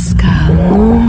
Pascal,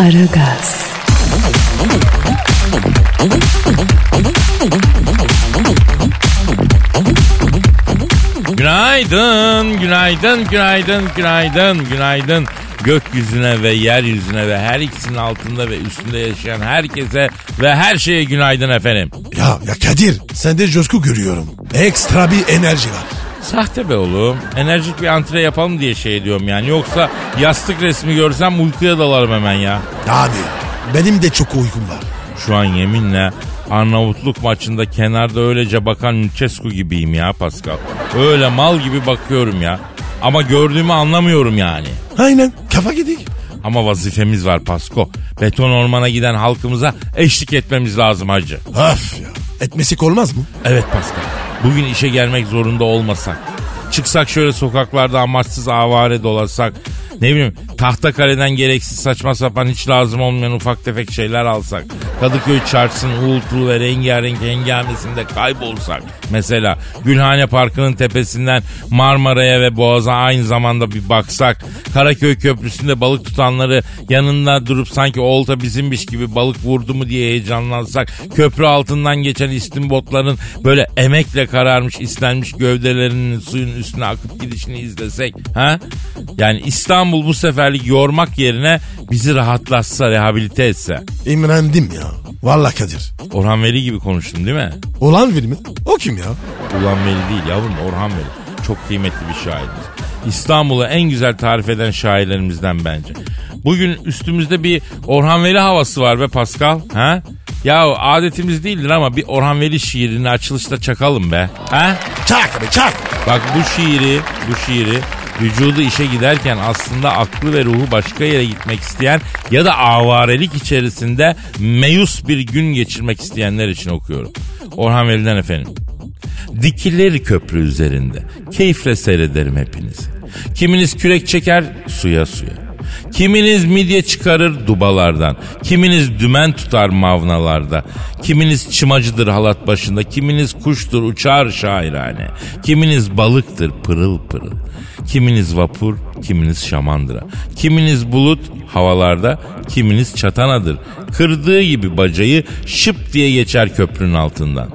Aragaz, Günaydın, günaydın, günaydın, günaydın, günaydın. Gökyüzüne ve yeryüzüne ve her ikisinin altında ve üstünde yaşayan herkese ve her şeye günaydın efendim. Ya, ya Kadir sende coşku görüyorum. Ekstra bir enerji var. Sahte be oğlum. Enerjik bir antre yapalım diye şey diyorum yani. Yoksa yastık resmi görsem uykuya dalarım hemen ya. Abi benim de çok uykum var. Şu an yeminle Arnavutluk maçında kenarda öylece bakan Lucescu gibiyim ya Pascal. Öyle mal gibi bakıyorum ya. Ama gördüğümü anlamıyorum yani. Aynen kafa gidik. Ama vazifemiz var Pasko. Beton ormana giden halkımıza eşlik etmemiz lazım hacı. Öf ya. Etmesik olmaz mı? Evet Pascal. Bugün işe gelmek zorunda olmasak. Çıksak şöyle sokaklarda amaçsız avare dolasak. Ne bileyim tahta kaleden gereksiz saçma sapan hiç lazım olmayan ufak tefek şeyler alsak. Kadıköy çarşısının uğultulu ve rengarenk hengamesinde kaybolsak. Mesela Gülhane Parkı'nın tepesinden Marmara'ya ve Boğaz'a aynı zamanda bir baksak. Karaköy Köprüsü'nde balık tutanları yanında durup sanki olta bizimmiş gibi balık vurdu mu diye heyecanlansak. Köprü altından geçen istimbotların böyle emekle kararmış istenmiş gövdelerinin suyun üstüne akıp gidişini izlesek. Ha? Yani İstanbul bu seferlik yormak yerine bizi rahatlatsa, rehabilite etse. İmrendim ya. Vallahi Kadir. Orhan Veli gibi konuştum değil mi? Olan biri mi? O kim ya? Ulan Veli değil yavrum Orhan Veli. Çok kıymetli bir şairdir. İstanbul'u en güzel tarif eden şairlerimizden bence. Bugün üstümüzde bir Orhan Veli havası var be Pascal. Ha? Ya adetimiz değildir ama bir Orhan Veli şiirini açılışta çakalım be. Ha? Çak abi çak. Bak bu şiiri, bu şiiri vücudu işe giderken aslında aklı ve ruhu başka yere gitmek isteyen ya da avarelik içerisinde meyus bir gün geçirmek isteyenler için okuyorum. Orhan Veli'den efendim. Dikilir köprü üzerinde. Keyifle seyrederim hepinizi. Kiminiz kürek çeker suya suya. Kiminiz midye çıkarır dubalardan. Kiminiz dümen tutar mavnalarda. Kiminiz çımacıdır halat başında. Kiminiz kuştur uçar şairane. Kiminiz balıktır pırıl pırıl. Kiminiz vapur, kiminiz şamandıra. Kiminiz bulut havalarda, kiminiz çatanadır. Kırdığı gibi bacayı şıp diye geçer köprünün altından.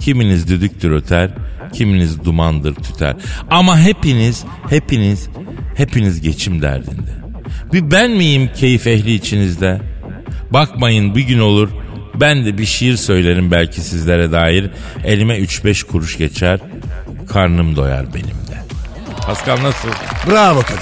Kiminiz düdüktür öter, kiminiz dumandır tüter. Ama hepiniz, hepiniz, hepiniz geçim derdinde. Bir ben miyim keyif ehli içinizde? Bakmayın bir gün olur ben de bir şiir söylerim belki sizlere dair. Elime 3-5 kuruş geçer, karnım doyar benim. Pascal nasıl? Bravo Kadir.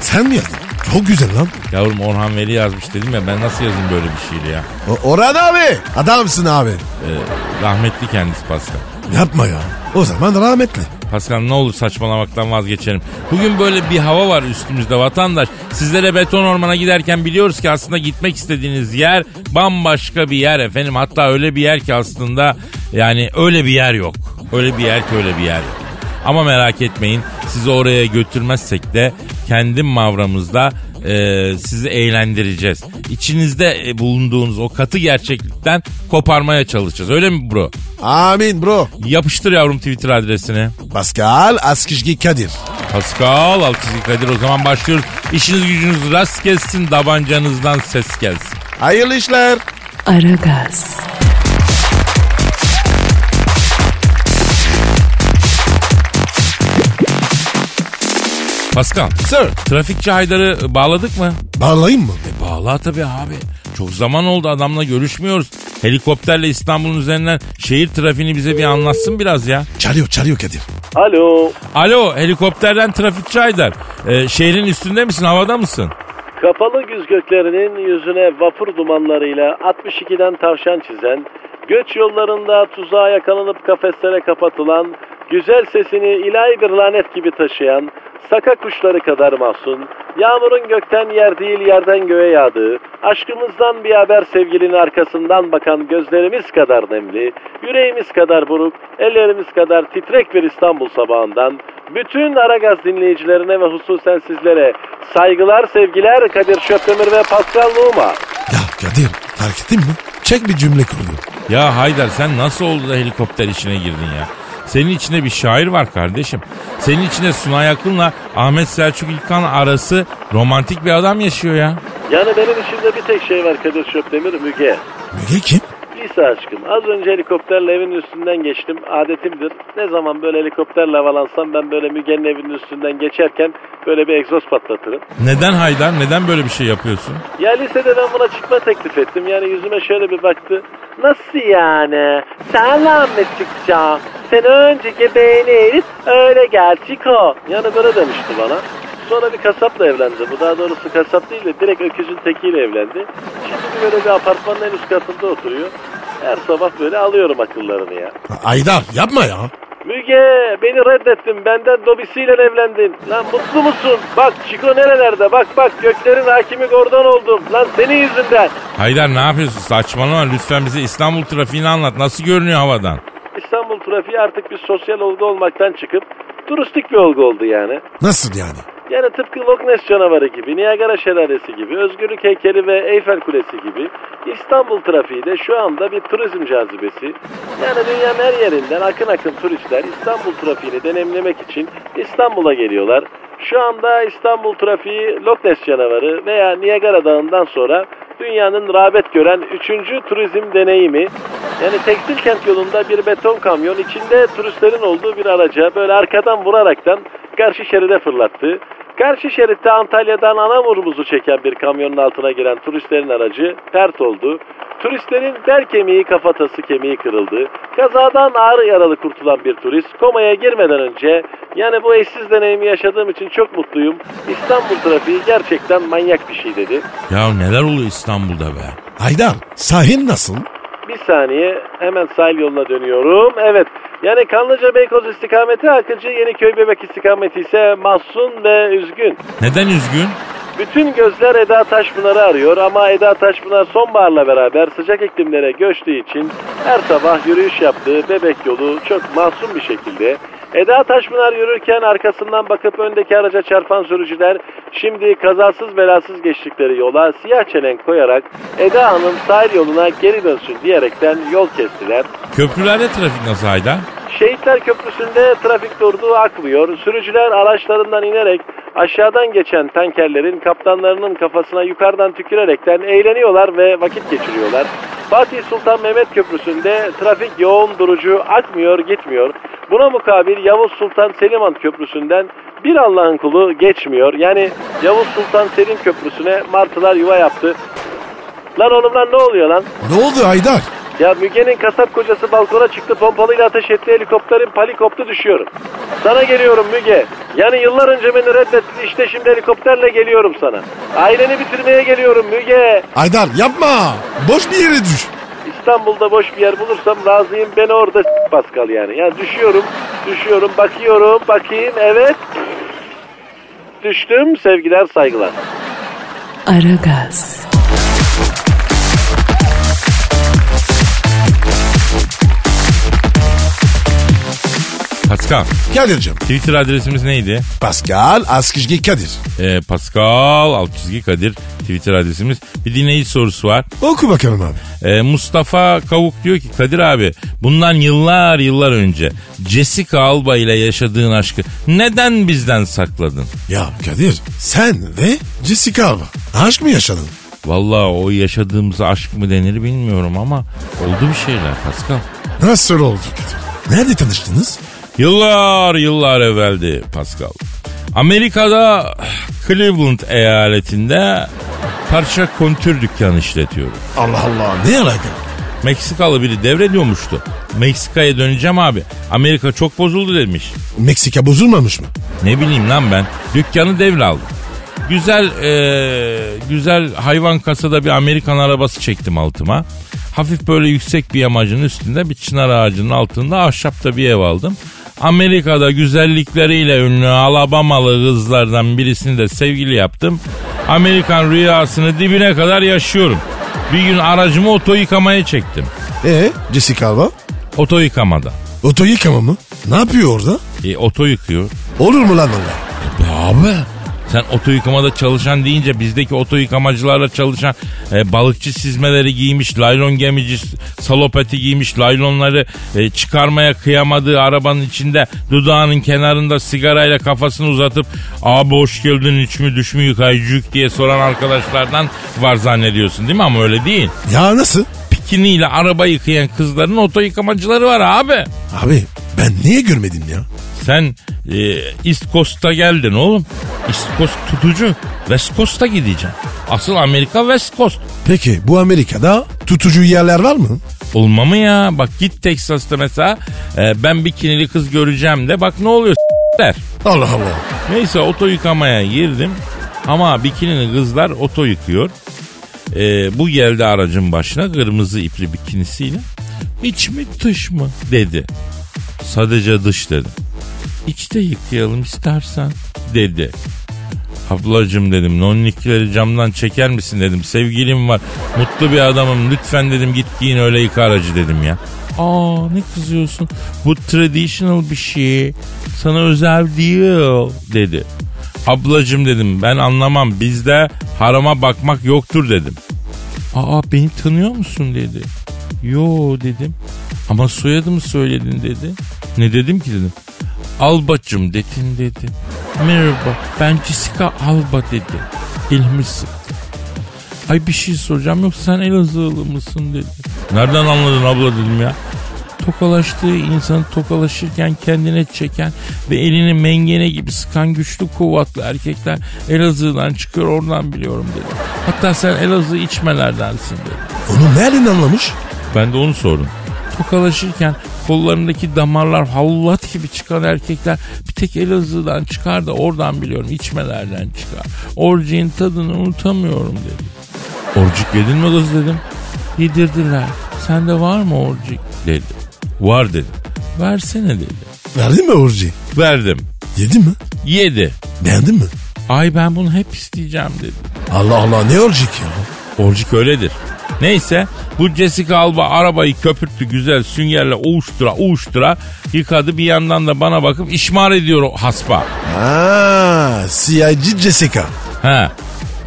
Sen mi yazdın? Çok güzel lan. Yavrum Orhan Veli yazmış dedim ya ben nasıl yazayım böyle bir şiir ya? O, Orhan abi. Adamsın abi. Ee, rahmetli kendisi Pascal. Yapma ya. O zaman rahmetli. Pascal ne olur saçmalamaktan vazgeçelim. Bugün böyle bir hava var üstümüzde vatandaş. Sizlere beton ormana giderken biliyoruz ki aslında gitmek istediğiniz yer bambaşka bir yer efendim. Hatta öyle bir yer ki aslında yani öyle bir yer yok. Öyle bir yer ki öyle bir yer yok. Ama merak etmeyin sizi oraya götürmezsek de kendi mavramızda e, sizi eğlendireceğiz. İçinizde e, bulunduğunuz o katı gerçeklikten koparmaya çalışacağız. Öyle mi bro? Amin bro. Yapıştır yavrum Twitter adresini. Pascal Askışgi Kadir. Pascal Altçizgi Kadir o zaman başlıyoruz. İşiniz gücünüz rast gelsin tabancanızdan ses gelsin. Hayırlı işler. Aragaz, Pascal Sir. trafikçi Haydar'ı bağladık mı? Bağlayayım mı? E bağla tabii abi. Çok zaman oldu adamla görüşmüyoruz. Helikopterle İstanbul'un üzerinden şehir trafiğini bize bir anlatsın biraz ya. Çalıyor çalıyor Kadir. Alo. Alo helikopterden trafikçi Haydar. Ee, şehrin üstünde misin havada mısın? Kapalı güz göklerinin yüzüne vapur dumanlarıyla 62'den tavşan çizen, göç yollarında tuzağa yakalanıp kafeslere kapatılan, güzel sesini ilahi bir lanet gibi taşıyan, saka kuşları kadar mahzun, yağmurun gökten yer değil yerden göğe yağdığı, aşkımızdan bir haber sevgilinin arkasından bakan gözlerimiz kadar nemli, yüreğimiz kadar buruk, ellerimiz kadar titrek bir İstanbul sabahından, bütün Aragaz dinleyicilerine ve hususen sizlere saygılar, sevgiler Kadir Şöpdemir ve Pascal Numa. Ya Kadir fark ettin mi? Çek bir cümle kurdu. Ya Haydar sen nasıl oldu da helikopter işine girdin ya? Senin içinde bir şair var kardeşim. Senin içinde Sunay Akın'la Ahmet Selçuk İlkan arası romantik bir adam yaşıyor ya. Yani benim içimde bir tek şey var Kadir Şöpdemir, Müge. Müge kim? Lise aşkım. Az önce helikopterle evin üstünden geçtim. Adetimdir. Ne zaman böyle helikopterle havalansam ben böyle Müge'nin evinin üstünden geçerken böyle bir egzoz patlatırım. Neden Haydar? Neden böyle bir şey yapıyorsun? Ya lisede ben buna çıkma teklif ettim. Yani yüzüme şöyle bir baktı. Nasıl yani? Senle mi çıkacağım? Sen önceki beğeniriz öyle gerçek o. Yani böyle demişti bana. Sonra bir kasapla evlendi. Bu daha doğrusu kasap değil de direkt öküzün tekiyle evlendi. Şimdi böyle bir apartmanın en üst katında oturuyor. Her sabah böyle alıyorum akıllarını ya. Aydar yapma ya. Müge beni reddettin benden dobisiyle evlendin. Lan mutlu musun? Bak Çiko nerelerde? Bak bak göklerin hakimi Gordon oldum. Lan senin yüzünden. Haydar ne yapıyorsun? Saçmalama lütfen bize İstanbul trafiğini anlat. Nasıl görünüyor havadan? İstanbul trafiği artık bir sosyal olgu olmaktan çıkıp turistik bir olgu oldu yani. Nasıl yani? Yani tıpkı Loch Ness canavarı gibi, Niagara şelalesi gibi, Özgürlük heykeli ve Eyfel Kulesi gibi İstanbul trafiği de şu anda bir turizm cazibesi. Yani dünyanın her yerinden akın akın turistler İstanbul trafiğini deneyimlemek için İstanbul'a geliyorlar. Şu anda İstanbul trafiği Loch Ness canavarı veya Niagara Dağı'ndan sonra dünyanın rağbet gören üçüncü turizm deneyimi. Yani tekstil kent yolunda bir beton kamyon içinde turistlerin olduğu bir araca böyle arkadan vuraraktan karşı şeride fırlattı. Karşı şeritte Antalya'dan Anamur'umuzu çeken bir kamyonun altına giren turistlerin aracı pert oldu. Turistlerin bel kemiği kafatası kemiği kırıldı. Kazadan ağır yaralı kurtulan bir turist komaya girmeden önce yani bu eşsiz deneyimi yaşadığım için çok mutluyum. İstanbul trafiği gerçekten manyak bir şey dedi. Ya neler oluyor İstanbul'da be? Aydar sahil nasıl? Bir saniye hemen sahil yoluna dönüyorum. Evet yani Kanlıca Beykoz istikameti Akıncı Yeniköy Bebek istikameti ise mahzun ve üzgün. Neden üzgün? Bütün gözler Eda Taşpınar'ı arıyor ama Eda Taşpınar sonbaharla beraber sıcak iklimlere göçtüğü için her sabah yürüyüş yaptığı bebek yolu çok masum bir şekilde Eda Taşpınar yürürken arkasından bakıp öndeki araca çarpan sürücüler şimdi kazasız belasız geçtikleri yola siyah çelenk koyarak Eda Hanım sahil yoluna geri dönsün diyerekten yol kestiler. Köprülerde trafik nasıl Haydar? Şehitler Köprüsü'nde trafik durduğu akmıyor. Sürücüler araçlarından inerek aşağıdan geçen tankerlerin kaptanlarının kafasına yukarıdan tükürerekten eğleniyorlar ve vakit geçiriyorlar. Fatih Sultan Mehmet Köprüsü'nde trafik yoğun durucu akmıyor gitmiyor. Buna mukabil Yavuz Sultan Selim Han Köprüsü'nden bir Allah'ın kulu geçmiyor. Yani Yavuz Sultan Selim Köprüsü'ne martılar yuva yaptı. Lan oğlum lan ne oluyor lan? Ne oldu Aydar? Ya Müge'nin kasap kocası balkona çıktı pompalıyla ateş etti helikopterin palikoptu düşüyorum. Sana geliyorum Müge. Yani yıllar önce beni reddettin işte şimdi helikopterle geliyorum sana. Aileni bitirmeye geliyorum Müge. Aydar yapma. Boş bir yere düş. İstanbul'da boş bir yer bulursam razıyım beni orada s- Pascal yani. Yani düşüyorum, düşüyorum, bakıyorum, bakayım evet. Düştüm sevgiler saygılar. Aragaz, Pascal. Kadir'cim. Twitter adresimiz neydi? Pascal Askışgi Kadir. Ee, Pascal alt çizgi Kadir Twitter adresimiz. Bir dinleyici sorusu var. Oku bakalım abi. Ee, Mustafa Kavuk diyor ki Kadir abi bundan yıllar yıllar önce Jessica Alba ile yaşadığın aşkı neden bizden sakladın? Ya Kadir sen ve Jessica Alba. Aşk mı yaşadın? Vallahi o yaşadığımız aşk mı denir bilmiyorum ama oldu bir şeyler Pascal. Nasıl oldu Kadir? Nerede tanıştınız? Yıllar yıllar evveldi Pascal. Amerika'da Cleveland eyaletinde parça kontür dükkanı işletiyorum. Allah Allah ne alaka? Meksikalı biri devrediyormuştu. Meksika'ya döneceğim abi. Amerika çok bozuldu demiş. Meksika bozulmamış mı? Ne bileyim lan ben. Dükkanı devraldım. Güzel eee, güzel hayvan kasada bir Amerikan arabası çektim altıma. Hafif böyle yüksek bir yamacın üstünde bir çınar ağacının altında ahşapta bir ev aldım. Amerika'da güzellikleriyle ünlü Alabamalı kızlardan birisini de sevgili yaptım. Amerikan rüyasını dibine kadar yaşıyorum. Bir gün aracımı oto yıkamaya çektim. E Jessica Alba? Oto yıkamada. Oto yıkama mı? Ne yapıyor orada? E, oto yıkıyor. Olur mu lan onlar? Abi sen oto yıkamada çalışan deyince bizdeki oto yıkamacılarla çalışan e, balıkçı sizmeleri giymiş, laylon gemici salopeti giymiş, laylonları e, çıkarmaya kıyamadığı arabanın içinde dudağının kenarında sigarayla kafasını uzatıp abi hoş geldin iç mi düş mü yıkayıcık diye soran arkadaşlardan var zannediyorsun değil mi ama öyle değil. Ya nasıl? Bikiniyle araba yıkayan kızların oto yıkamacıları var abi. Abi ben niye görmedim ya? Sen e, East Coast'a geldin oğlum. East Coast tutucu. West Coast'a gideceksin. Asıl Amerika West Coast. Peki bu Amerika'da tutucu yerler var mı? Olma mı ya? Bak git Texas'ta mesela e, ben bikinili kız göreceğim de bak ne oluyor der. Allah Allah. Neyse oto yıkamaya girdim. Ama bikinili kızlar oto yıkıyor. E, bu geldi aracın başına kırmızı ipli bikinisiyle. İç mi dış mı dedi. Sadece dış dedim. İçte yıkayalım istersen dedi. Ablacım dedim nonnikleri camdan çeker misin dedim. Sevgilim var mutlu bir adamım lütfen dedim git giyin öyle yıka aracı dedim ya. Aa ne kızıyorsun bu traditional bir şey sana özel değil dedi. Ablacım dedim ben anlamam bizde harama bakmak yoktur dedim. Aa beni tanıyor musun dedi. Yo dedim. Ama soyadımı söyledin dedi. Ne dedim ki dedim. Albacım dedin dedi. Merhaba ben Jessica Alba dedi. İlmi sıktı. Ay bir şey soracağım yoksa sen Elazığlı mısın dedi. Nereden anladın abla dedim ya. Tokalaştığı insanı tokalaşırken kendine çeken ve elini mengene gibi sıkan güçlü kuvvetli erkekler Elazığ'dan çıkıyor oradan biliyorum dedi. Hatta sen Elazığ içmelerdensin dedi. Onu nereden anlamış? Ben de onu sordum. Tokalaşırken kollarındaki damarlar hallat gibi çıkan erkekler bir tek Elazığ'dan çıkar da oradan biliyorum içmelerden çıkar. Orcinin tadını unutamıyorum dedi. Orcuk yedin mi kız dedim. Yedirdiler. Sende var mı orcuk dedi. Var dedim. Versene dedi. Verdin mi Orji? Verdim. Yedin mi? Yedi. Beğendin mi? Ay ben bunu hep isteyeceğim dedi. Allah Allah ne Orjik ya? Orcuk öyledir. Neyse bu Jessica Alba arabayı köpürttü güzel süngerle uğuştura uğuştura yıkadı bir yandan da bana bakıp işmar ediyor o hasba. Aa, CIG Jessica. Ha.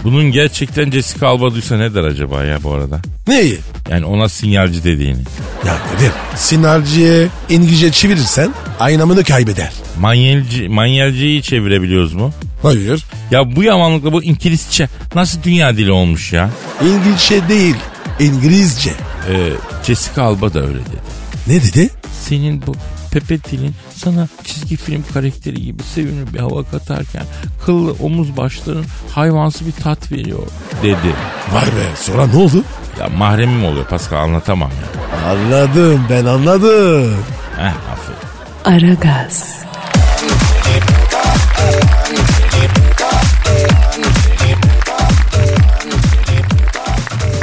Bunun gerçekten Jessica Alba duysa ne der acaba ya bu arada? Neyi? Yani ona sinyalci dediğini. Ya Kadir sinyalciye İngilizce çevirirsen aynamını kaybeder. Manyelci, manyelciyi çevirebiliyoruz mu? Hayır. Ya bu yamanlıkla bu İngilizce nasıl dünya dili olmuş ya? İngilizce değil İngilizce. Ee, Jessica Alba da öyle dedi. Ne dedi? Senin bu Pepe dilin sana çizgi film karakteri gibi sevimli bir hava katarken kıllı omuz başların hayvansı bir tat veriyor dedi. Vay be sonra ne oldu? Ya mahremim oluyor Pascal anlatamam ya. Anladım ben anladım. Heh aferin. Aragaz,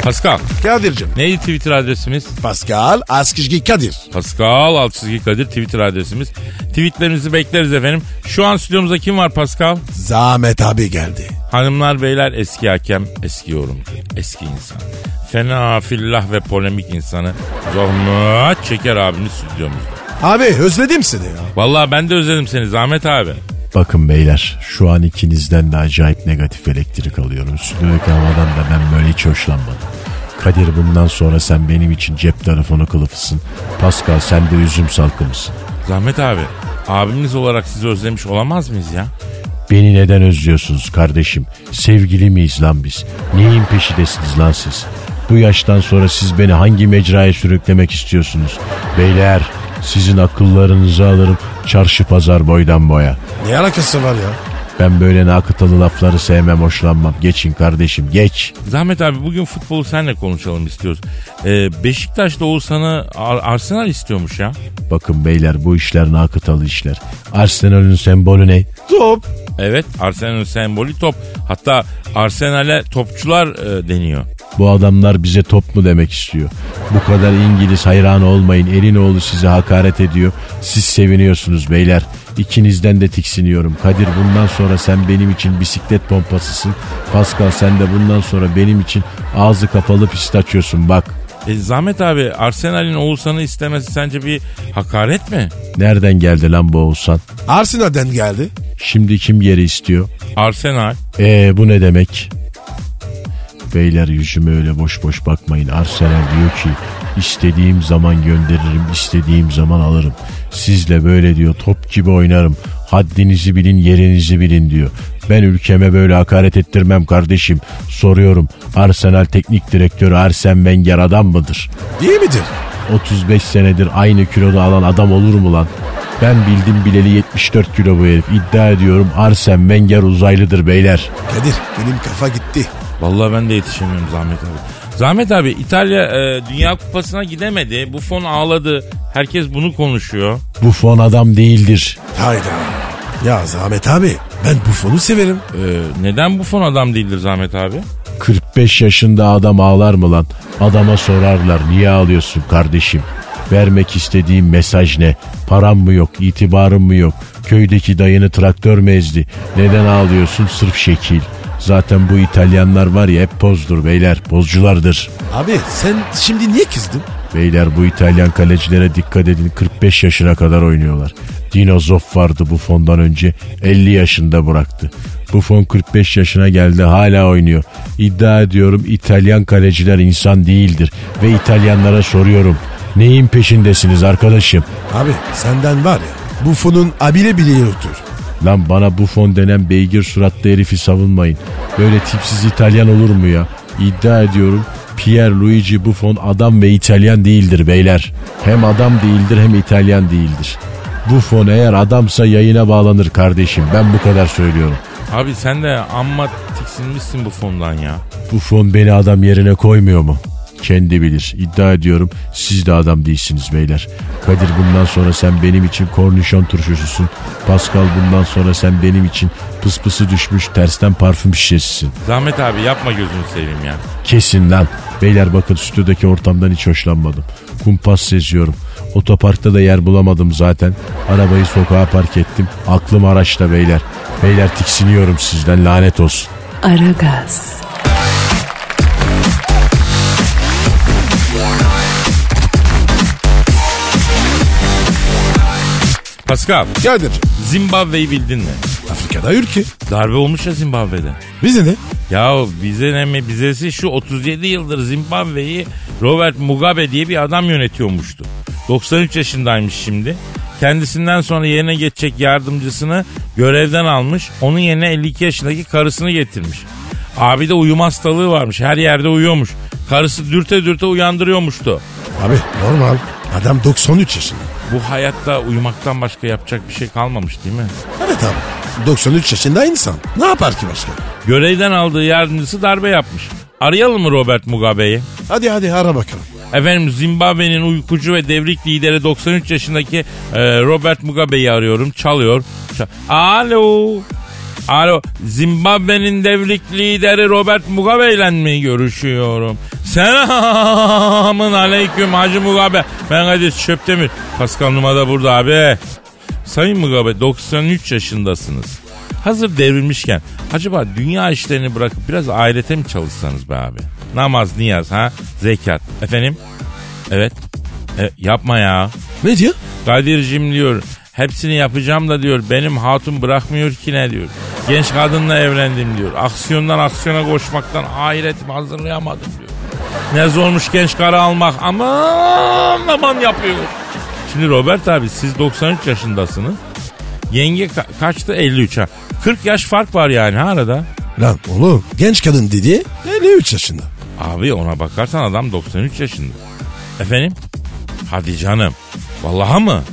Pascal Kadir'cim. neydi Twitter adresimiz? Pascal Askışgi Kadir. Pascal çizgi Kadir Twitter adresimiz. Tweetlerinizi bekleriz efendim. Şu an stüdyomuzda kim var Pascal? Zahmet abi geldi. Hanımlar beyler eski hakem, eski yorumcu, eski insan. Fena fillah ve polemik insanı Zahmet Çeker abimiz stüdyomuzda. Abi özledim seni ya. Vallahi ben de özledim seni Zahmet abi. Bakın beyler şu an ikinizden de acayip negatif elektrik alıyorum. Stüdyodaki havadan da ben böyle hiç hoşlanmadım. Kadir bundan sonra sen benim için cep telefonu kılıfısın. Pascal sen de üzüm salkımısın. Zahmet abi abimiz olarak sizi özlemiş olamaz mıyız ya? Beni neden özlüyorsunuz kardeşim? Sevgili miyiz lan biz? Neyin peşindesiniz lan siz? Bu yaştan sonra siz beni hangi mecraya sürüklemek istiyorsunuz? Beyler sizin akıllarınızı alırım çarşı pazar boydan boya. Ne alakası var ya? Ben böyle nakıtalı lafları sevmem hoşlanmam. Geçin kardeşim geç. Zahmet abi bugün futbolu senle konuşalım istiyoruz. Ee, Beşiktaş Oğuzhan'ı Ar- Arsenal istiyormuş ya. Bakın beyler bu işler nakıtalı işler. Arsenal'ün sembolü ne? Top. Evet Arsenal'ın sembolü top. Hatta Arsenal'e topçular e, deniyor. Bu adamlar bize top mu demek istiyor. Bu kadar İngiliz hayranı olmayın. Elinoğlu size hakaret ediyor. Siz seviniyorsunuz beyler. İkinizden de tiksiniyorum. Kadir bundan sonra sen benim için bisiklet pompasısın. Pascal sen de bundan sonra benim için ağzı kapalı pistaçyosun bak. E, Zahmet abi Arsenal'in Oğuzhan'ı istemesi sence bir hakaret mi? Nereden geldi lan bu Oğuzhan? Arsenal'den geldi. Şimdi kim yeri istiyor? Arsenal. Ee bu ne demek? Beyler yüzüme öyle boş boş bakmayın. Arsenal diyor ki istediğim zaman gönderirim, istediğim zaman alırım. Sizle böyle diyor top gibi oynarım. Haddinizi bilin, yerinizi bilin diyor. Ben ülkeme böyle hakaret ettirmem kardeşim. Soruyorum Arsenal teknik direktörü Arsene Wenger adam mıdır? Değil midir? 35 senedir aynı kiloda alan adam olur mu lan? Ben bildim bileli 74 kilo bu herif. İddia ediyorum Arsene Wenger uzaylıdır beyler. Kadir benim kafa gitti. Vallahi ben de yetişemiyorum Zahmet abi. Zahmet abi İtalya e, Dünya Kupası'na gidemedi. Bu fon ağladı. Herkes bunu konuşuyor. Bu fon adam değildir. Hayda. Ya Zahmet abi ben bu fonu severim. E, neden bu fon adam değildir Zahmet abi? 45 yaşında adam ağlar mı lan? Adama sorarlar niye ağlıyorsun kardeşim? Vermek istediğim mesaj ne? Param mı yok, itibarım mı yok? Köydeki dayını traktör mü ezdi? Neden ağlıyorsun? Sırf şekil. Zaten bu İtalyanlar var ya hep pozdur beyler, pozculardır. Abi sen şimdi niye kızdın? Beyler bu İtalyan kalecilere dikkat edin 45 yaşına kadar oynuyorlar. Dino Zoff vardı bu fondan önce 50 yaşında bıraktı. Bu fon 45 yaşına geldi hala oynuyor. İddia ediyorum İtalyan kaleciler insan değildir. Ve İtalyanlara soruyorum neyin peşindesiniz arkadaşım? Abi senden var ya bu fonun abile bile yoktur. Lan bana bu fon denen beygir suratlı herifi savunmayın. Böyle tipsiz İtalyan olur mu ya? İddia ediyorum Pierre Luigi Buffon adam ve İtalyan değildir beyler. Hem adam değildir hem İtalyan değildir. Buffon eğer adamsa yayına bağlanır kardeşim. Ben bu kadar söylüyorum. Abi sen de amma tiksinmişsin bu fondan ya. Buffon beni adam yerine koymuyor mu? Kendi bilir. İddia ediyorum siz de adam değilsiniz beyler. Kadir bundan sonra sen benim için kornişon turşususun. Pascal bundan sonra sen benim için pıspısı düşmüş tersten parfüm şişesisin. Zahmet abi yapma gözünü seveyim ya. Kesin lan. Beyler bakın stüdyodaki ortamdan hiç hoşlanmadım. Kumpas seziyorum. Otoparkta da yer bulamadım zaten. Arabayı sokağa park ettim. Aklım araçta beyler. Beyler tiksiniyorum sizden lanet olsun. Aragaz, Pascal, Kadir Zimbabwe'yi bildin mi? Afrika'da ülke. Darbe olmuş ya Zimbabwe'de. Bize ne? Ya bize ne mi bizesi şu 37 yıldır Zimbabwe'yi Robert Mugabe diye bir adam yönetiyormuştu. 93 yaşındaymış şimdi. Kendisinden sonra yerine geçecek yardımcısını görevden almış. Onun yerine 52 yaşındaki karısını getirmiş. Abi de uyuma hastalığı varmış. Her yerde uyuyormuş. Karısı dürte dürte uyandırıyormuştu. Abi normal. Adam 93 yaşında. Bu hayatta uyumaktan başka yapacak bir şey kalmamış değil mi? Evet abi. 93 yaşında insan. Ne yapar ki başka? Görevden aldığı yardımcısı darbe yapmış. Arayalım mı Robert Mugabe'yi? Hadi hadi ara bakalım. Efendim Zimbabwe'nin uykucu ve devrik lideri 93 yaşındaki e, Robert Mugabe'yi arıyorum. Çalıyor. Çal- Alo. Alo. Zimbabwe'nin devrik lideri Robert Mugabe ile mi görüşüyorum? Selamın aleyküm Hacı Mugabe. Ben Kadir Çöptemir. Pascal Numa da burada abi. Sayın Mugabe 93 yaşındasınız. Hazır devrilmişken acaba dünya işlerini bırakıp biraz ahirete mi çalışsanız be abi? Namaz, niyaz ha? Zekat. Efendim? Evet. E, yapma ya. Ne diyor? Kadir'cim diyor hepsini yapacağım da diyor benim hatun bırakmıyor ki ne diyor. Genç kadınla evlendim diyor. Aksiyondan aksiyona koşmaktan ahiretimi hazırlayamadım diyor. Ne zormuş genç karı almak aman aman yapıyor. Şimdi Robert abi siz 93 yaşındasınız. Yenge ka- kaçtı 53 ha. 40 yaş fark var yani ha arada. Lan oğlum genç kadın dedi 53 yaşında. Abi ona bakarsan adam 93 yaşında. Efendim? Hadi canım. Vallahi mı?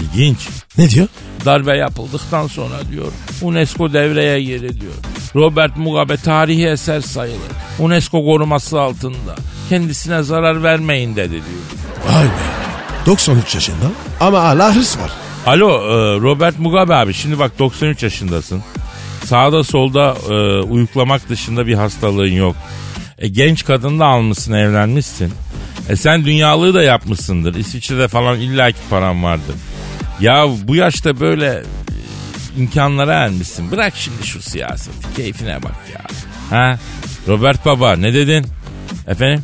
İlginç. Ne diyor? Darbe yapıldıktan sonra diyor UNESCO devreye girdi diyor. Robert Mugabe tarihi eser sayılır. UNESCO koruması altında. Kendisine zarar vermeyin dedi diyor. Vay be. 93 yaşında ama hala hırs var. Alo e, Robert Mugabe abi şimdi bak 93 yaşındasın. Sağda solda e, uyuklamak dışında bir hastalığın yok. E, genç kadın da almışsın evlenmişsin. E sen dünyalığı da yapmışsındır. İsviçre'de falan illaki paran vardır. Ya bu yaşta böyle e, imkanlara ermişsin. Bırak şimdi şu siyaseti. Keyfine bak ya. Ha? Robert Baba ne dedin? Efendim?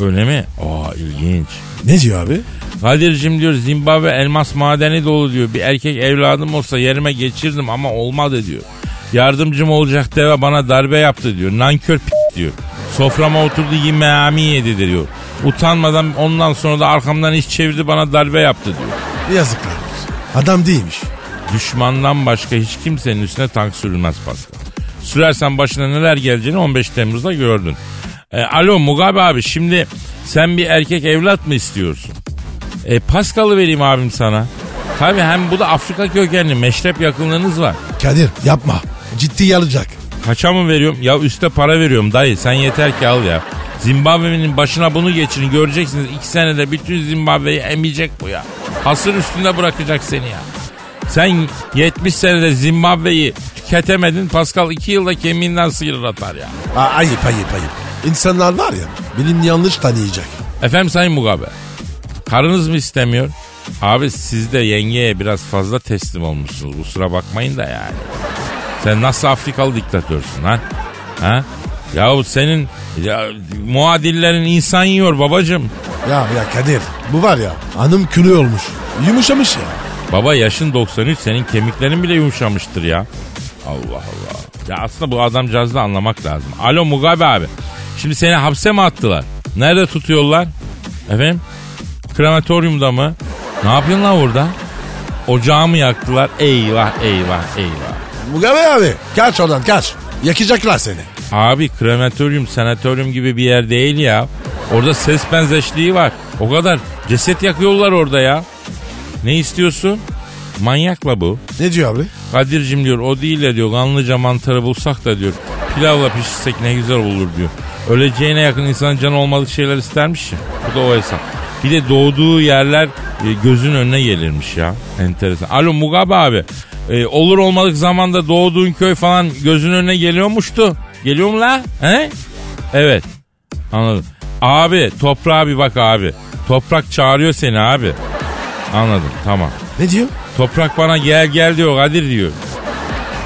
Öyle mi? Aa ilginç. Ne diyor abi? Kadir'cim diyor Zimbabwe elmas madeni dolu diyor. Bir erkek evladım olsa yerime geçirdim ama olmadı diyor. Yardımcım olacak deve bana darbe yaptı diyor. Nankör p- diyor. Soframa oturdu yemeğimi yedi diyor. Utanmadan ondan sonra da arkamdan iş çevirdi bana darbe yaptı diyor. Yazıklar olsun. Adam değilmiş. Düşmandan başka hiç kimsenin üstüne tank sürülmez Pascal. Sürersen başına neler geleceğini 15 Temmuz'da gördün. E, alo Mugabe abi şimdi sen bir erkek evlat mı istiyorsun? E, Pascal'ı vereyim abim sana. Tabii hem bu da Afrika kökenli meşrep yakınlığınız var. Kadir yapma. Ciddi alacak. Kaça mı veriyorum? Ya üste para veriyorum dayı sen yeter ki al ya. Zimbabwe'nin başına bunu geçirin göreceksiniz. iki senede bütün Zimbabwe'yi emecek bu ya. Hasır üstünde bırakacak seni ya. Sen 70 senede Zimbabwe'yi tüketemedin. Pascal 2 yılda kemiğinden sıyırır atar ya. Aa, ayıp ayıp ayıp. İnsanlar var ya benim yanlış tanıyacak. Efendim Sayın Mugabe. Karınız mı istemiyor? Abi siz de yengeye biraz fazla teslim olmuşsunuz. Kusura bakmayın da yani. Sen nasıl Afrikalı diktatörsün ha? Ha? Yahu senin ya, muadillerin insan yiyor babacım. Ya ya Kadir bu var ya hanım külü olmuş. Yumuşamış ya. Baba yaşın 93 senin kemiklerin bile yumuşamıştır ya. Allah Allah. Ya aslında bu adamcağızı da anlamak lazım. Alo Mugabe abi. Şimdi seni hapse mi attılar? Nerede tutuyorlar? Efendim? Krematoryumda mı? Ne yapıyorsun lan orada? Ocağı mı yaktılar? Eyvah eyvah eyvah. Mugabe abi kaç oradan kaç. Yakacaklar seni. Abi krematoryum, sanatoryum gibi bir yer değil ya. Orada ses benzeşliği var. O kadar. Ceset yakıyorlar orada ya. Ne istiyorsun? Manyakla bu. Ne diyor abi? Kadir'cim diyor o değil de diyor kanlıca mantarı bulsak da diyor pilavla pişirsek ne güzel olur diyor. Öleceğine yakın insanın canı olmadık şeyler istermiş ya. Bu da o hesap. Bir de doğduğu yerler e, gözün önüne gelirmiş ya. Enteresan. Alo Mugabe abi. E, olur olmadık zamanda doğduğun köy falan gözün önüne geliyormuştu. Geliyor mu la? He? Evet. Anladım. Abi toprağa bir bak abi. Toprak çağırıyor seni abi. Anladım tamam. Ne diyor? Toprak bana gel gel diyor Kadir diyor.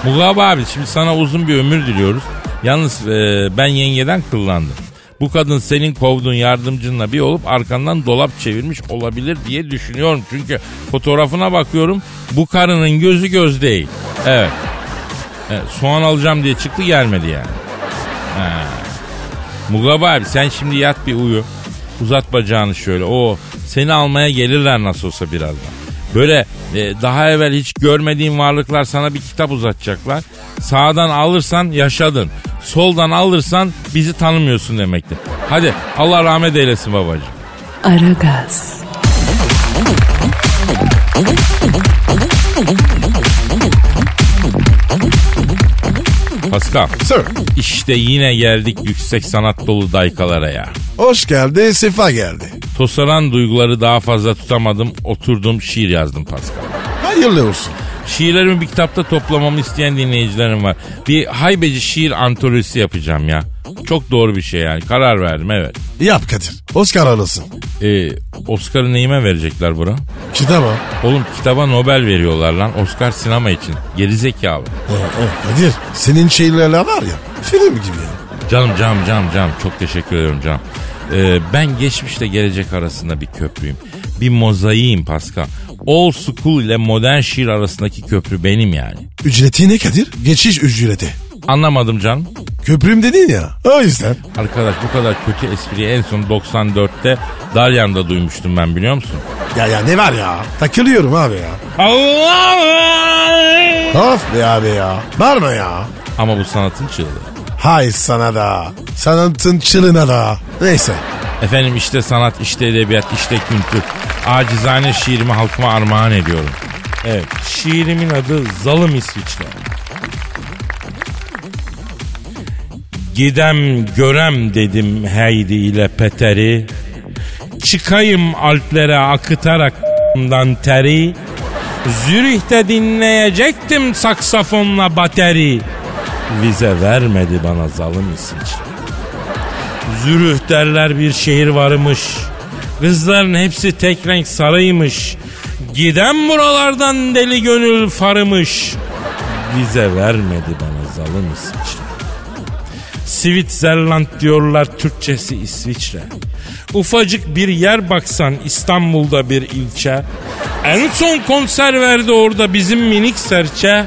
Mugabe abi şimdi sana uzun bir ömür diliyoruz. Yalnız e, ben yengeden kıllandım. Bu kadın senin kovduğun yardımcınla bir olup arkandan dolap çevirmiş olabilir diye düşünüyorum. Çünkü fotoğrafına bakıyorum bu karının gözü göz değil. Evet. evet soğan alacağım diye çıktı gelmedi yani. Ha. Mugabe abi sen şimdi yat bir uyu. Uzat bacağını şöyle. O seni almaya gelirler nasıl olsa birazdan. Böyle e, daha evvel hiç görmediğin varlıklar sana bir kitap uzatacaklar. Sağdan alırsan yaşadın. Soldan alırsan bizi tanımıyorsun demektir. Hadi Allah rahmet eylesin babacığım. Aragaz, Pascal Sir. işte yine geldik yüksek sanat dolu daykalara ya. Hoş geldi sefa geldi. Tosaran duyguları daha fazla tutamadım. Oturdum şiir yazdım Pascal. Hayırlı olsun. Şiirlerimi bir kitapta toplamamı isteyen dinleyicilerim var. Bir haybeci şiir antolojisi yapacağım ya. Çok doğru bir şey yani. Karar verdim evet. Yap Kadir. Oscar alırsın. Ee, Oscar'ı neyime verecekler bura? Kitaba. Oğlum kitaba Nobel veriyorlar lan. Oscar sinema için. Gerizekalı. Ee, e, Kadir senin şeylerle var ya film gibi ya. Canım canım canım canım. Çok teşekkür ederim canım. Ee, ben geçmişle gelecek arasında bir köprüyüm. Bir mozaiğim Pascal. Old school ile modern şiir arasındaki köprü benim yani. Ücreti ne Kadir? Geçiş ücreti. Anlamadım canım. Köprüm dedin ya. O yüzden. Arkadaş bu kadar kötü espriyi en son 94'te Dalyan'da duymuştum ben biliyor musun? Ya ya ne var ya? Takılıyorum abi ya. Allah! Of be abi ya. Bağırma ya. Ama bu sanatın çığlığı. Hay sana da. Sanatın çılına da. Neyse. Efendim işte sanat, işte edebiyat, işte kültür. Acizane şiirimi halkıma armağan ediyorum. Evet, şiirimin adı Zalım İsviçre. Gidem görem dedim Heydi ile Peter'i. Çıkayım Alplere akıtarak teri. Zürih'te dinleyecektim saksafonla bateri. Vize vermedi bana zalim İsviçre. Zürüh derler bir şehir varmış. Kızların hepsi tek renk sarıymış. Giden buralardan deli gönül farımış. Vize vermedi bana zalim İsviçre. Switzerland diyorlar Türkçesi İsviçre. Ufacık bir yer baksan İstanbul'da bir ilçe. En son konser verdi orada bizim minik serçe.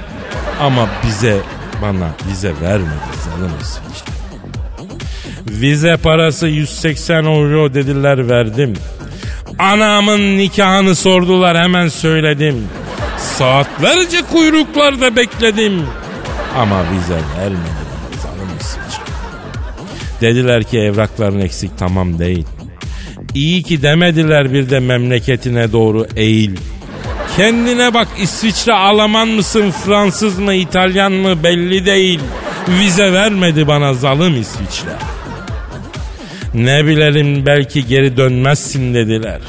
Ama bize bana vize vermedi zalim İsviçre. Vize parası 180 euro dediler verdim. Anamın nikahını sordular hemen söyledim. Saatlerce kuyruklarda bekledim. Ama vize vermedi bana zalim İsviçre. Dediler ki evrakların eksik tamam değil. İyi ki demediler bir de memleketine doğru eğil. Kendine bak İsviçre Alman mısın Fransız mı İtalyan mı belli değil. Vize vermedi bana zalim İsviçre. Ne bilelim belki geri dönmezsin dediler.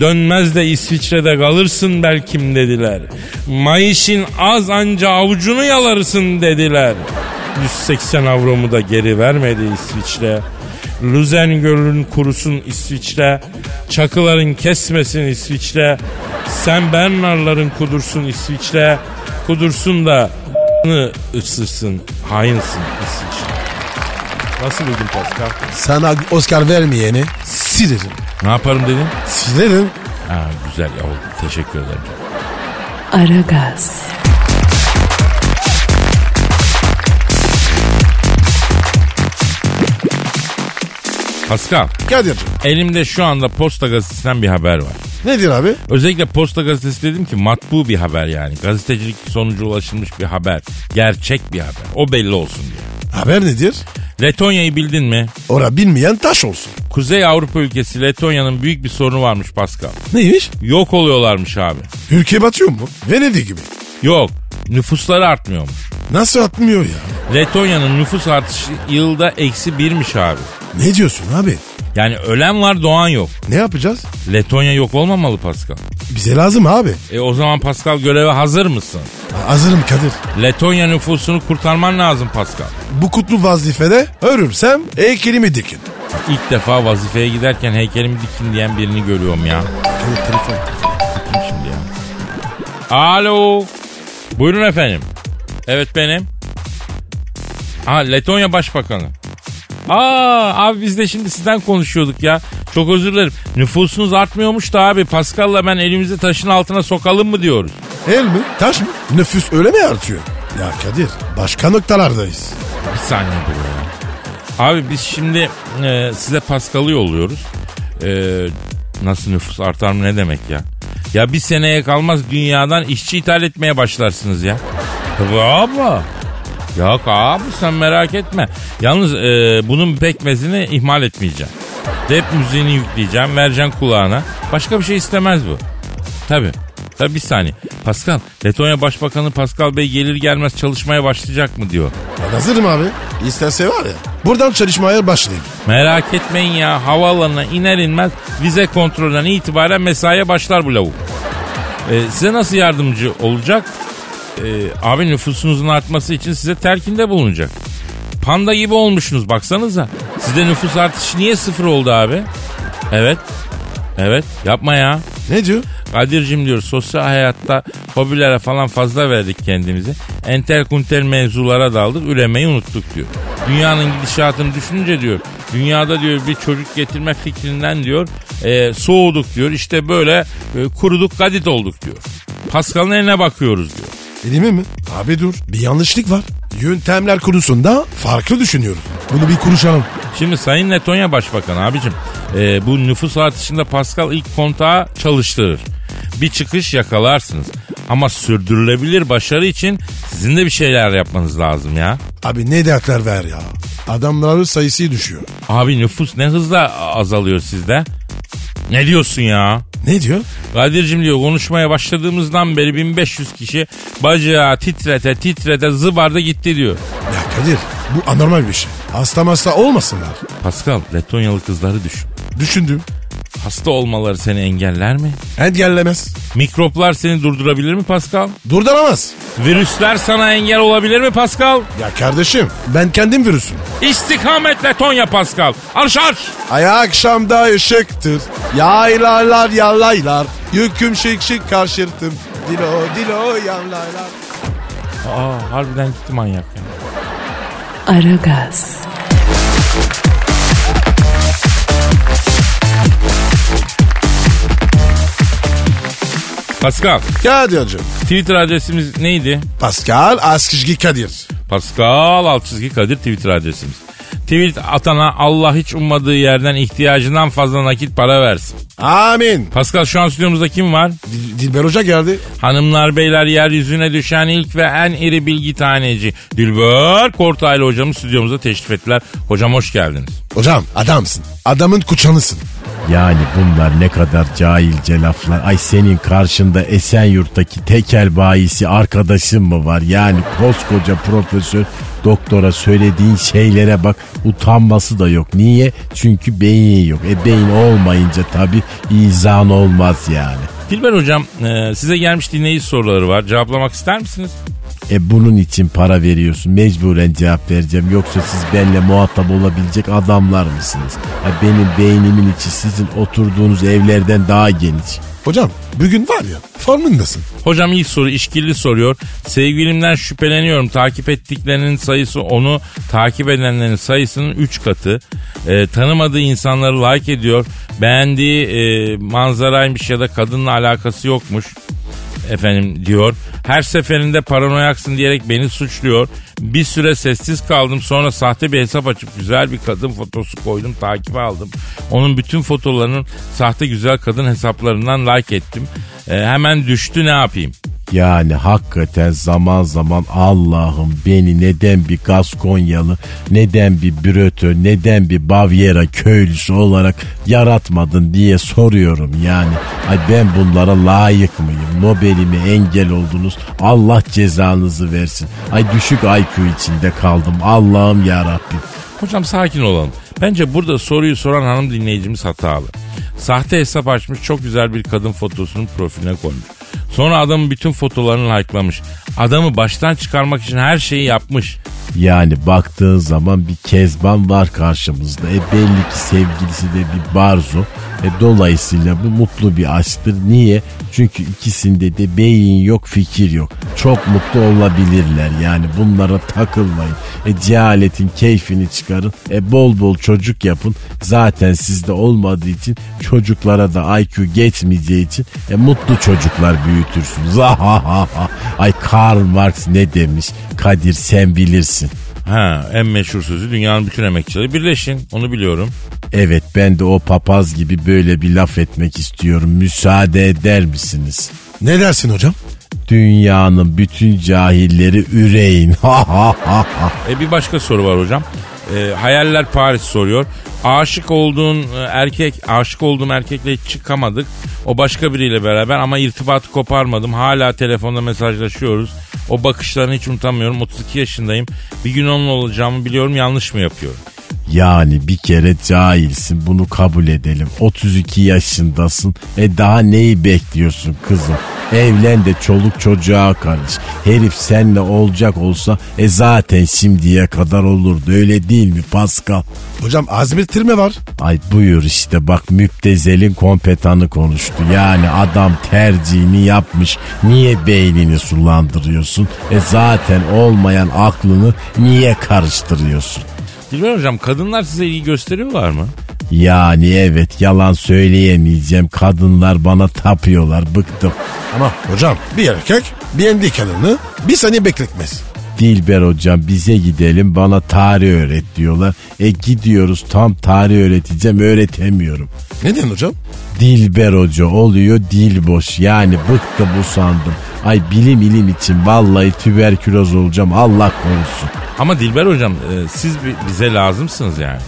Dönmez de İsviçre'de kalırsın belkim dediler. Mayışın az anca avucunu yalarsın dediler. 180 avromu da geri vermedi İsviçre. Lüzen Gölü'nün kurusun İsviçre. Çakıların kesmesin İsviçre. Sen Bernarların kudursun İsviçre. Kudursun da ısırsın. Hainsin İsviçre. Nasıl buldun Pascal? Sana Oscar vermeyeni silerim. Ne yaparım dedim? Silerim. Ha, güzel ya oldu. Teşekkür ederim. Aragaz, Pascal, Kadir'cim. elimde şu anda Posta Gazetesi'nden bir haber var. Nedir abi? Özellikle Posta Gazetesi dedim ki matbu bir haber yani. Gazetecilik sonucu ulaşılmış bir haber. Gerçek bir haber. O belli olsun diye. Haber nedir? Letonya'yı bildin mi? Ora bilmeyen taş olsun. Kuzey Avrupa ülkesi Letonya'nın büyük bir sorunu varmış Pascal. Neymiş? Yok oluyorlarmış abi. Ülke batıyor mu? Venedik gibi. Yok. Nüfusları artmıyormuş. Nasıl atmıyor ya? Letonya'nın nüfus artışı yılda eksi birmiş abi. Ne diyorsun abi? Yani ölen var doğan yok. Ne yapacağız? Letonya yok olmamalı Pascal. Bize lazım abi. E o zaman Pascal göreve hazır mısın? Hazırım Kadir. Letonya nüfusunu kurtarman lazım Pascal. Bu kutlu vazifede ölürsem heykelimi dikin. İlk defa vazifeye giderken heykelimi dikin diyen birini görüyorum ya. Kadir telefon. Kim şimdi ya? Alo. Buyurun efendim. Evet benim. Ha Letonya Başbakanı. Aa abi biz de şimdi sizden konuşuyorduk ya. Çok özür dilerim. Nüfusunuz artmıyormuş da abi. Pascal'la ben elimizi taşın altına sokalım mı diyoruz. El mi? Taş mı? Nüfus öyle mi artıyor? Ya Kadir başka noktalardayız. Bir saniye dur ya. Abi biz şimdi e, size Pascal'ı yolluyoruz. E, nasıl nüfus artar mı ne demek ya? Ya bir seneye kalmaz dünyadan işçi ithal etmeye başlarsınız ya. Tabii abi. Yok abi sen merak etme. Yalnız e, bunun pekmezini ihmal etmeyeceğim. Rap müziğini yükleyeceğim, vereceğim kulağına. Başka bir şey istemez bu. Tabii. Tabii bir saniye. Pascal, Letonya Başbakanı Pascal Bey gelir gelmez çalışmaya başlayacak mı diyor. Ben hazırım abi. İsterse var ya. Buradan çalışmaya başlayayım. Merak etmeyin ya havaalanına iner inmez vize kontrolünden itibaren mesaiye başlar bu lavuk. Ee, size nasıl yardımcı olacak? Ee, abi nüfusunuzun artması için size telkinde bulunacak. Panda gibi olmuşsunuz baksanıza. Sizde nüfus artışı niye sıfır oldu abi? Evet. Evet yapma ya. Ne diyor? Kadir'cim diyor sosyal hayatta hobilere falan fazla verdik kendimizi. Entel kuntel mevzulara daldık üremeyi unuttuk diyor. Dünyanın gidişatını düşününce diyor dünyada diyor bir çocuk getirme fikrinden diyor e, soğuduk diyor. İşte böyle e, kuruduk gadit olduk diyor. Pascal'ın eline bakıyoruz diyor. Elimi mi? Abi dur. Bir yanlışlık var. Yöntemler konusunda farklı düşünüyoruz. Bunu bir konuşalım. Şimdi Sayın Letonya Başbakanı abicim e, bu nüfus artışında Pascal ilk kontağı çalıştırır. Bir çıkış yakalarsınız. Ama sürdürülebilir başarı için sizin de bir şeyler yapmanız lazım ya. Abi ne dertler ver ya. Adamların sayısı düşüyor. Abi nüfus ne hızla azalıyor sizde? Ne diyorsun ya? Ne diyor? Kadir'cim diyor konuşmaya başladığımızdan beri 1500 kişi bacağı titrete titrete zıbarda gitti diyor. Ya Kadir bu anormal bir şey. Hasta hasta olmasınlar. Pascal Letonyalı kızları düşün. Düşündüm. Hasta olmaları seni engeller mi? Engellemez. Mikroplar seni durdurabilir mi Pascal? Durduramaz. Virüsler sana engel olabilir mi Pascal? Ya kardeşim ben kendim virüsüm. İstikametle Tonya Pascal. Arş arş. Ay akşamda ışıktır. Yaylarlar yalaylar. Yüküm şık şık karşırtım. Dilo dilo yalaylar. Aa harbiden gitti manyak ya. Aragaz, Pascal Kadir'cim. Twitter adresimiz neydi? Pascal Askışgi Kadir. Pascal alt çizgi Kadir Twitter adresimiz. Tweet atana Allah hiç ummadığı yerden ihtiyacından fazla nakit para versin. Amin. Pascal şu an stüdyomuzda kim var? Dil- Dilber Hoca geldi. Hanımlar beyler yeryüzüne düşen ilk ve en iri bilgi taneci Dilber Kortaylı hocamız stüdyomuza teşrif ettiler. Hocam hoş geldiniz. Hocam adamsın. Adamın kuçanısın. Yani bunlar ne kadar cahilce laflar. Ay senin karşında Esenyurt'taki tekel bayisi arkadaşın mı var? Yani koskoca profesör doktora söylediğin şeylere bak utanması da yok. Niye? Çünkü beyin yok. E beyin olmayınca tabii izan olmaz yani. Dilber hocam e, size gelmiş dinleyici soruları var. Cevaplamak ister misiniz? E bunun için para veriyorsun. Mecburen cevap vereceğim. Yoksa siz benimle muhatap olabilecek adamlar mısınız? Ha, benim beynimin içi sizin oturduğunuz evlerden daha geniş. Hocam bugün var ya formundasın. Hocam ilk soru işkilli soruyor. Sevgilimden şüpheleniyorum. Takip ettiklerinin sayısı onu takip edenlerin sayısının 3 katı. Ee, tanımadığı insanları like ediyor. Beğendiği e, manzaraymış ya da kadınla alakası yokmuş efendim diyor. Her seferinde paranoyaksın diyerek beni suçluyor. Bir süre sessiz kaldım sonra sahte bir hesap açıp güzel bir kadın fotosu koydum takibe aldım. Onun bütün fotolarının sahte güzel kadın hesaplarından like ettim. Ee, hemen düştü ne yapayım? Yani hakikaten zaman zaman Allah'ım beni neden bir Gaskonyalı, neden bir Brötö, neden bir Bavyera köylüsü olarak yaratmadın diye soruyorum yani. Ay ben bunlara layık mıyım? Nobel'ime engel oldunuz. Allah cezanızı versin. Ay düşük IQ içinde kaldım. Allah'ım ya Rabbim. Hocam sakin olalım. Bence burada soruyu soran hanım dinleyicimiz hatalı. Sahte hesap açmış çok güzel bir kadın fotosunu profiline koymuş. Sonra adamın bütün fotolarını likelamış. Adamı baştan çıkarmak için her şeyi yapmış. Yani baktığın zaman bir kezban var karşımızda. E belli ki sevgilisi de bir barzo. E dolayısıyla bu mutlu bir aşktır. Niye? Çünkü ikisinde de beyin yok, fikir yok. Çok mutlu olabilirler. Yani bunlara takılmayın. E cehaletin keyfini çıkarın. E bol bol çocuk yapın. Zaten sizde olmadığı için çocuklara da IQ geçmeyeceği için e mutlu çocuklar büyütürsünüz. Ay Karl Marx ne demiş? Kadir sen bilirsin. Ha en meşhur sözü dünyanın bütün emekçileri birleşin onu biliyorum. Evet ben de o papaz gibi böyle bir laf etmek istiyorum. Müsaade eder misiniz? Ne dersin hocam? Dünyanın bütün cahilleri üreyin. E bir başka soru var hocam. E, hayaller Paris soruyor. Aşık olduğun e, erkek, aşık olduğum erkekle hiç çıkamadık. O başka biriyle beraber ama irtibatı koparmadım. Hala telefonda mesajlaşıyoruz. O bakışlarını hiç unutamıyorum. 32 yaşındayım. Bir gün onunla olacağımı biliyorum. Yanlış mı yapıyorum? Yani bir kere cahilsin bunu kabul edelim. 32 yaşındasın. E daha neyi bekliyorsun kızım? Evlen de çoluk çocuğa karış. Herif seninle olacak olsa e zaten şimdiye kadar olurdu. Öyle değil mi Pascal? Hocam azmettirme var. Ay buyur işte bak müptezelin kompetanı konuştu. Yani adam tercihini yapmış. Niye beynini sulandırıyorsun? E zaten olmayan aklını niye karıştırıyorsun? Dilber hocam kadınlar size ilgi gösteriyorlar mı? Yani evet yalan söyleyemeyeceğim. Kadınlar bana tapıyorlar. Bıktım. Ama hocam bir erkek beğendiği kadını bir saniye bekletmez. Dilber hocam bize gidelim bana tarih öğret diyorlar. E gidiyoruz tam tarih öğreteceğim öğretemiyorum. Neden hocam? Dilber hoca oluyor dil boş yani bıktım usandım. Ay bilim ilim için vallahi tüberküloz olacağım Allah korusun. Ama Dilber hocam e, siz bi- bize lazımsınız yani.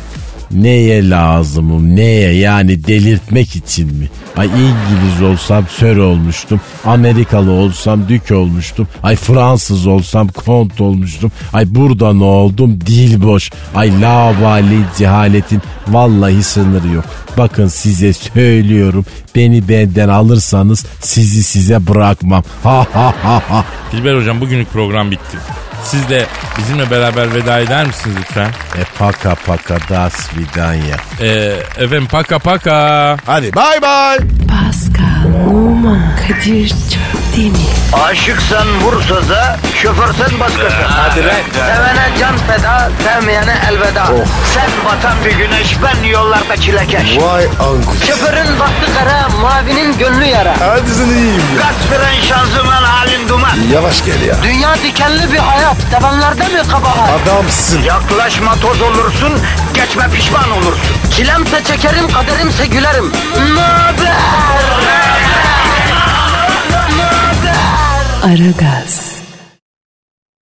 Neye lazımım neye yani delirtmek için mi? Ay İngiliz olsam sör olmuştum. Amerikalı olsam dük olmuştum. Ay Fransız olsam kont olmuştum. Ay burada ne oldum dil boş. Ay lavali cehaletin vallahi sınırı yok. Bakın size söylüyorum beni benden alırsanız sizi size bırakmam. Ha ha ha ha. Dilber hocam bugünlük program bitti. Siz de bizimle beraber veda eder misiniz lütfen? E paka paka das vidanya. Ee, efendim paka paka. Hadi bay bay. Pascal, Oman, Kadir çok değil mi? Aşıksan vursa da, şoförsen başkasın. Hadi Sevene can feda, sevmeyene elveda. Sen batan bir güneş, ben yollarda çilekeş. Vay anku. Şoförün baktı kara, mavinin gönlü yara. Hadi sen iyiyim ya. Kasperen şanzıman halin duman. Yavaş gel ya. Dünya dikenli bir hayat, sevenlerde mi kabahar? Adamsın. Yaklaşma toz olursun, geçme pişman olursun. Çilemse çekerim, kaderimse gülerim. Möber! Aragaz.